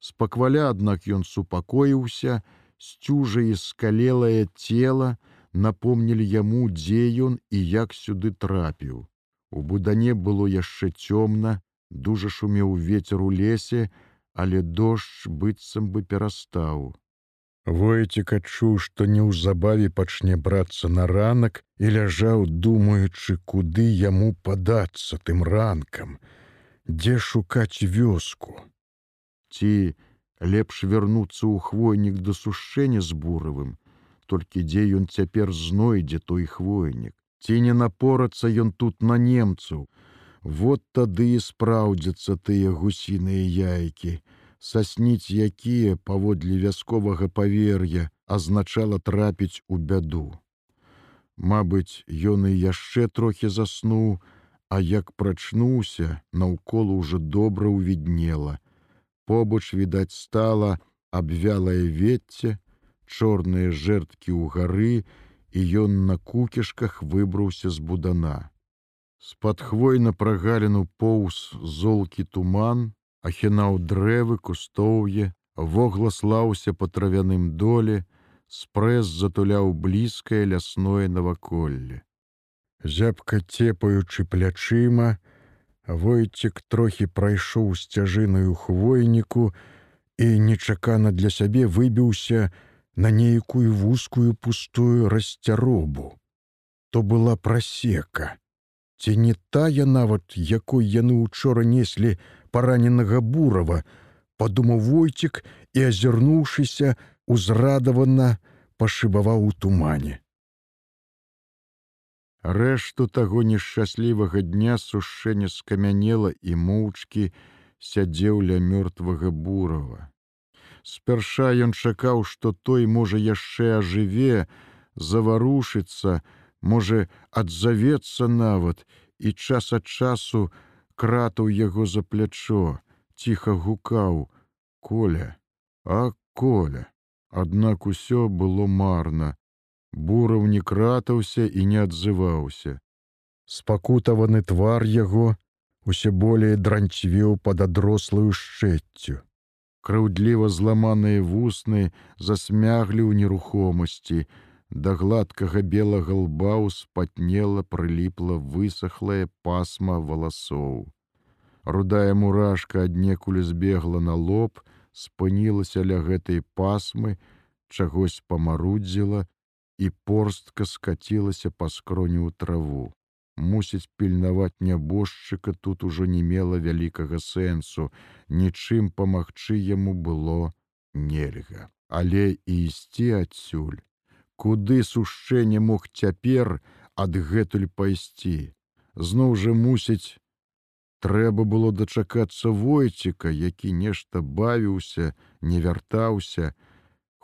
Спакваля, аднак ён супакоіўся, сцюжа і скалелае цела напомнілі яму, дзе ён і як сюды трапіў. У будане было яшчэ цёмна, дужа шумеў ветер у лесе, але дождж быццам бы перастаў. Войцік адчуў, што неўзабаве пачне брацца на ранак і ляжаў, думаючы, куды яму падацца тым ранкам, дзе шукаць вёску. Ці лепш вярнуцца ў хвойнік да сушэння з буравым, толькі дзе ён цяпер знойдзе той хвойнік, ці не напорацца ён тут на немцаў. Вот тады і спраўдзяцца тыя гусіныя яйкі, сасніць якія паводле вясковага павер'я азначала трапіць у бяду. Мабыць, ён і яшчэ трохі заснуў, а як прачнуўся, наўкола ўжо добра ўвіднела. Побач відаць стала абвялае вецце, чорныя жэрткі ў гары, і ён на кукішках выбраўся з будана. З-пад хвойна прагаліну поўз золкі туман, ахінаў дрэвы, кустоўе, вогласлаўся па травяным доле, спрэс затуляў блізкае лясное наваколле. Зябка цепаючы плячыма, Войцік трохі прайшоў сцяжынаю хвойніку і нечакана для сябе выбіўся на нейкую вузкую пустую расцяробу. То была прасека. Ці не тая нават, якой яны учора неслі параненага бурава, падумаў войцік і, азірнуўшыся, узрадавана пашыбаваў у тумане. Рэшту таго нешчаслівага дня сушэнне скамянела і моўчкі сядзеў ля мёртвага бурава. Спярша ён чакаў, што той можа яшчэ ажыве, заварушыцца, можа адзавецца нават і час ад часу кратаў яго за плячо, ціха гукаў: Коля, а коля. Аднак усё было марна. Бураў не кратаўся і не адзываўся. Спакутаваны твар яго усе болей дранцвеў пад адрослую шчэццю краўдліва зламаныя вусны засмяглі ў нерухомасці, да гладкага белага лба ўспатнела прыліпла высохлае пасма валасоў. Рудая мурашка аднекуль збегла на лоб, спынілася ля гэтай пасмы, чагось памарудзіла і порстка скацілася па скроню ў траву. Мусіць пільнаваць нябожчыка тут ужо не мела вялікага сэнсу, нічым памагчы яму было нельга, але і ісці адсюль, куды сушэнне мог цяпер адгэтуль пайсці. Зноў жа мусіць, трэба было дачакацца войціка, які нешта бавіўся, не вяртаўся,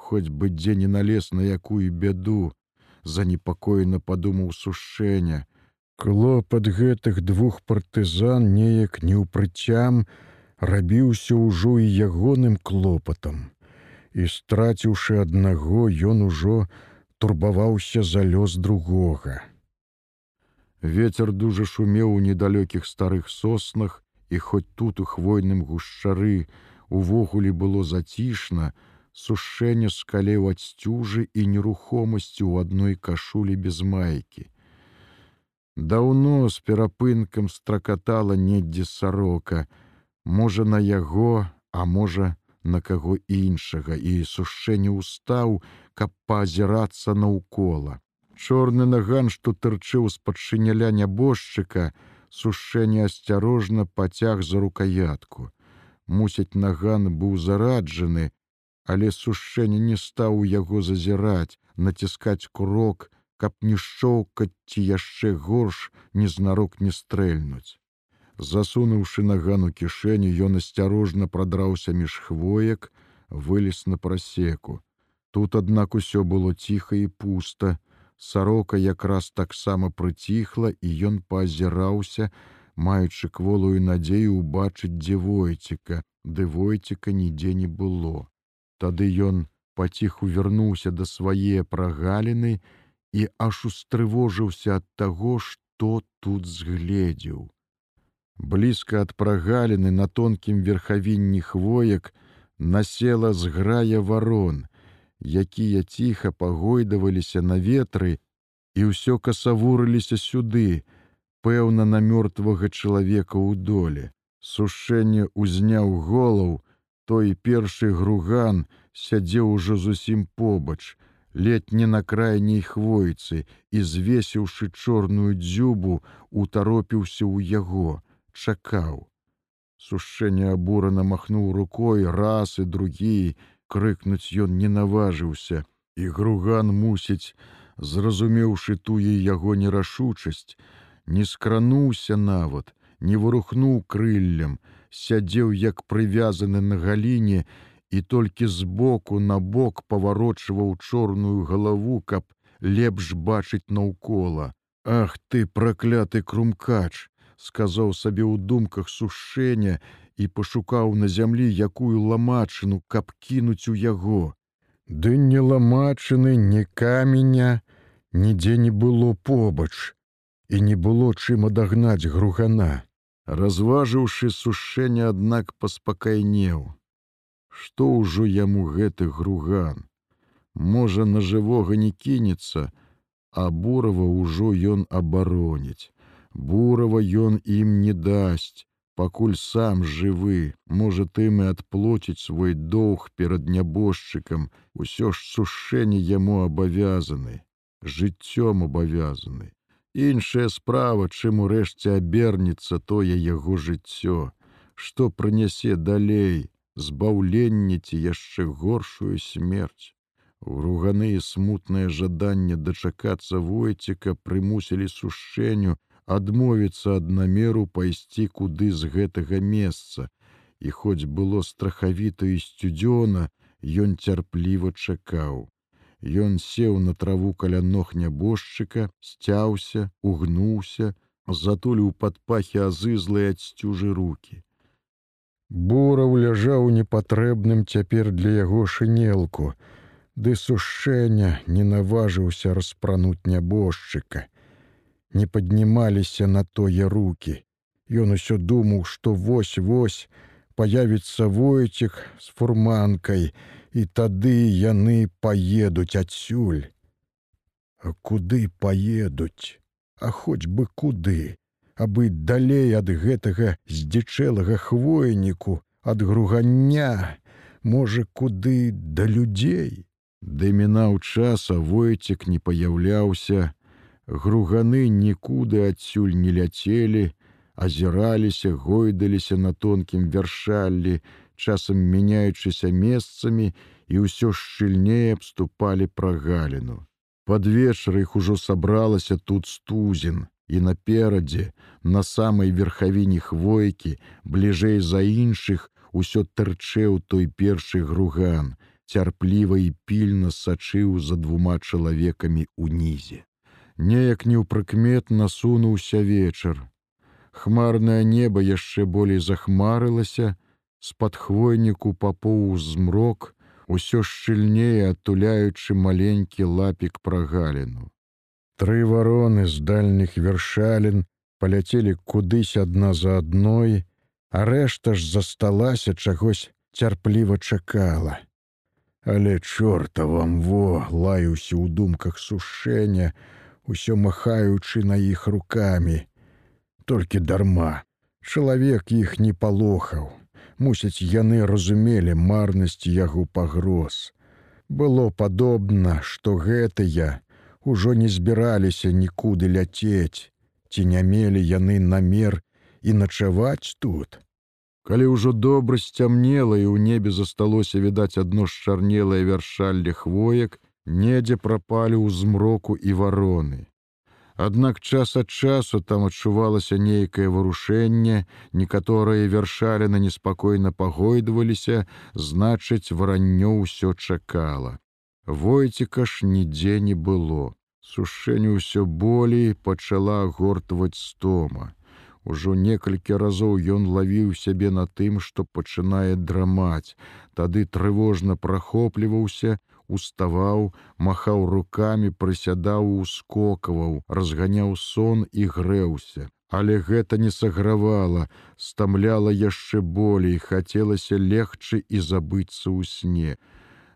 хоць бы дзе не налез на якую бяду, занепакоена падумаў сушэння, Клопат гэтых двух партызан неяк неўпрыцям рабіўся ўжо і ягоным клопатам. І страціўшы аднаго, ён ужо турбаваўся за лёс другога. Вецер дужа шумеў у недалёкіх старых соснах, і хоць тут у хвойным гушчары увогуле было зацішна, сушэнне скалеў ад сцюжы і нерухомасці ў адной кашулі без майкі. Даўно з перапынкам стракатала недзе сарока, можа на яго, а можа на каго іншага і сушэнне ўстаў, каб паазірацца наўкола. Чорны наган, што тырчыў з-пад шыняля нябожчыка, сушэнне асцярожна пацяг за рукаятку. Мусяць наган быў зараджаны, але сушэнне не стаў у яго зазіраць, націскаць курок, каб не шчоўкаць ці яшчэ горш незнарок не стрэльнуць. Засунуўшы нагану кішэню, ён асцярожна прадраўся між хвоек, вылез на прасеку. Тут, аднак усё было ціха і пуста. Сарока якраз таксама прыціхла, і ён паазіраўся, маючы кволую надзею убачыць, дзе войціка, ды войціка нідзе не было. Тады ён паціху вярнуўся да свае прагаліны, і аж устрывожыўся ад таго, што тут згледзеў. Блізка ад прагаліны на тонкім верхавінні хвоек насела зграя варон, якія ціха пагойдаваліся на ветры і ўсё касавурыліся сюды, пэўна на мёртвага чалавека ў доле. Сушэнне ўзняў голаў, той першы груган сядзеў ужо зусім побач, летні на крайняй хвойцы і звесіўшы чорную дзюбу, утаропіўся ў яго, чакаў. Сушэнне абурана махнуў рукой раз і другі, крыкнуць ён не наважыўся, і груган мусіць, зразумеўшы тую яго нерашучасць, не скрануўся нават, не вырухнуў крыллем, сядзеў як прывязаны на галіне і толькі збоку на бок паварочваў чорную галаву, каб лепш бачыць наўкола. Ах ты пракляты крумкач, сказаў сабе ў думках сушэння і пашукаў на зямлі якую ламачыну, каб кінуць у яго. Ды не ламачыны, не каменя, нідзе не было побач і не было чым адагнаць гругана. Разважыўшы сушэнне, аднак паспакайнеў. Што ўжо яму гэты груган? Можа, на жывога не кінецца, а бурава ўжо ён абароніць. Бурава ён ім не дасць, пакуль сам жывы, можа тым і адплоціць свой доўг перад нябожчыкам, усё ж сушэнне яму абавязаны, жыццём абавязаны. Іншая справа, чым урэшце абернецца тое яго жыццё, што прынясе далей, збаўленне ці яшчэ горшую смерць. Груганы і смутнае жаданне дачакацца войціка прымусілі сушэнню, адмовіцца ад намеру пайсці куды з гэтага месца. І хоць было страхавіта і сцюдзёна, ён цярпліва чакаў. Ён сеў на траву каля ног нябожчыка, сцяўся, угнуўся, затуліў пад пахі азызлыя ад сцюжы руки. Бураў ляжаў непатрэбным цяпер для яго шынелку, ды сушэння не наважыўся распрануць нябожчыка не паднімаліся на тое руки. Ён усё думаў, што вось-вось появіцца войцік з фурманкай, і тады яны паедуць адсюль. А куды паедуць, А хоць бы куды, абы далей ад гэтага здзічэлага хвойніку, ад гругання, можа, куды да людзей. Ды мінаў часа войцік не паяўляўся, груганы нікуды адсюль не ляцелі, азіраліся, гойдаліся на тонкім вяршаллі, часам мяняючыся месцамі і ўсё шчыльней абступалі прагаліну. Пад вечар іх ужо сабралася тут стузін, і наперадзе, на самай верхавіне хвойкі, бліжэй за іншых, усё тырчэў той першы груган, цярпліва і пільна сачыў за двума чалавекамі ўнізе. Неяк неўпрыкмет насунуўся вечар. Хмарнае неба яшчэ болей захмарылася, з-пад хвойніку папоў змрок, усё шчыльнее адтуляючы маленькі лапік прагаліну. Тры вароны з дальніх вершалін паляцелі кудысь адна за адной, а рэшта ж засталася чагось цярпліва чакала. Але чорта вам во лаюся ў думках сушэння, усё махаючы на іх руками. Толькі дарма. Чалавек іх не палохаў. Мусяць, яны разумелі марнасць яго пагроз. Было падобна, што гэтыя ўжо не збіраліся нікуды ляцець, ці не мелі яны намер і начаваць тут. Калі ўжо добра сцямнела і ў небе засталося відаць адно шчарнелае вяршалле хвоек, недзе прапалі ў змроку і вароны. Аднак час ад часу там адчувалася нейкае варушэнне, некаторыя вяршаліны неспакойна пагойдваліся, значыць, вараннё ўсё чакала. Войціка ж нідзе не было. Сушэнне ўсё болей пачала гортваць стома. Ужо некалькі разоў ён лавіў сябе на тым, што пачынае драмаць. Тады трывожна прахопліваўся, уставаў, махаў руками, прысядаў, ускокаваў, разганяў сон і грэўся. Але гэта не сагравала, стамляла яшчэ болей, хацелася легчы і забыцца ў сне.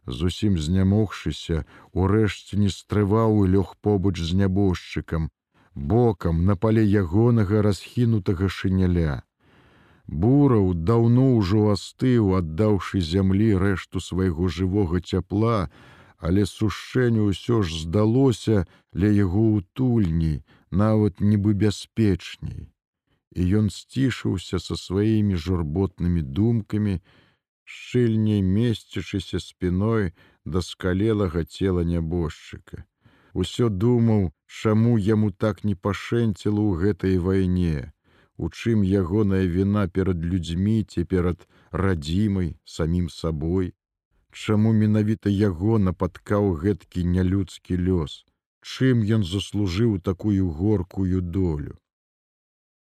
Зусім знямогшыся, урэшце не стрываў і лёг побач з нябожчыкам, бокам на пале ягонага расхінутага шыняля. Бураў даўно ўжо астыў, аддаўшы зямлі рэшту свайго жывога цяпла, але сушэнню ўсё ж здалося ля яго утульні, нават нібы бяспечней. І ён сцішыўся са сваімі журботнымі думкамі, шчыльней месцячыся спіной да скалелага цела нябожчыка. Усё думаў, чаму яму так не пашэнціла ў гэтай вайне, у чым ягоная віна перад людзьмі ці перад радзімай самім сабой. Чаму менавіта яго напаткаў гэткі нялюдскі лёс, Чым ён заслужыў такую горкую долю.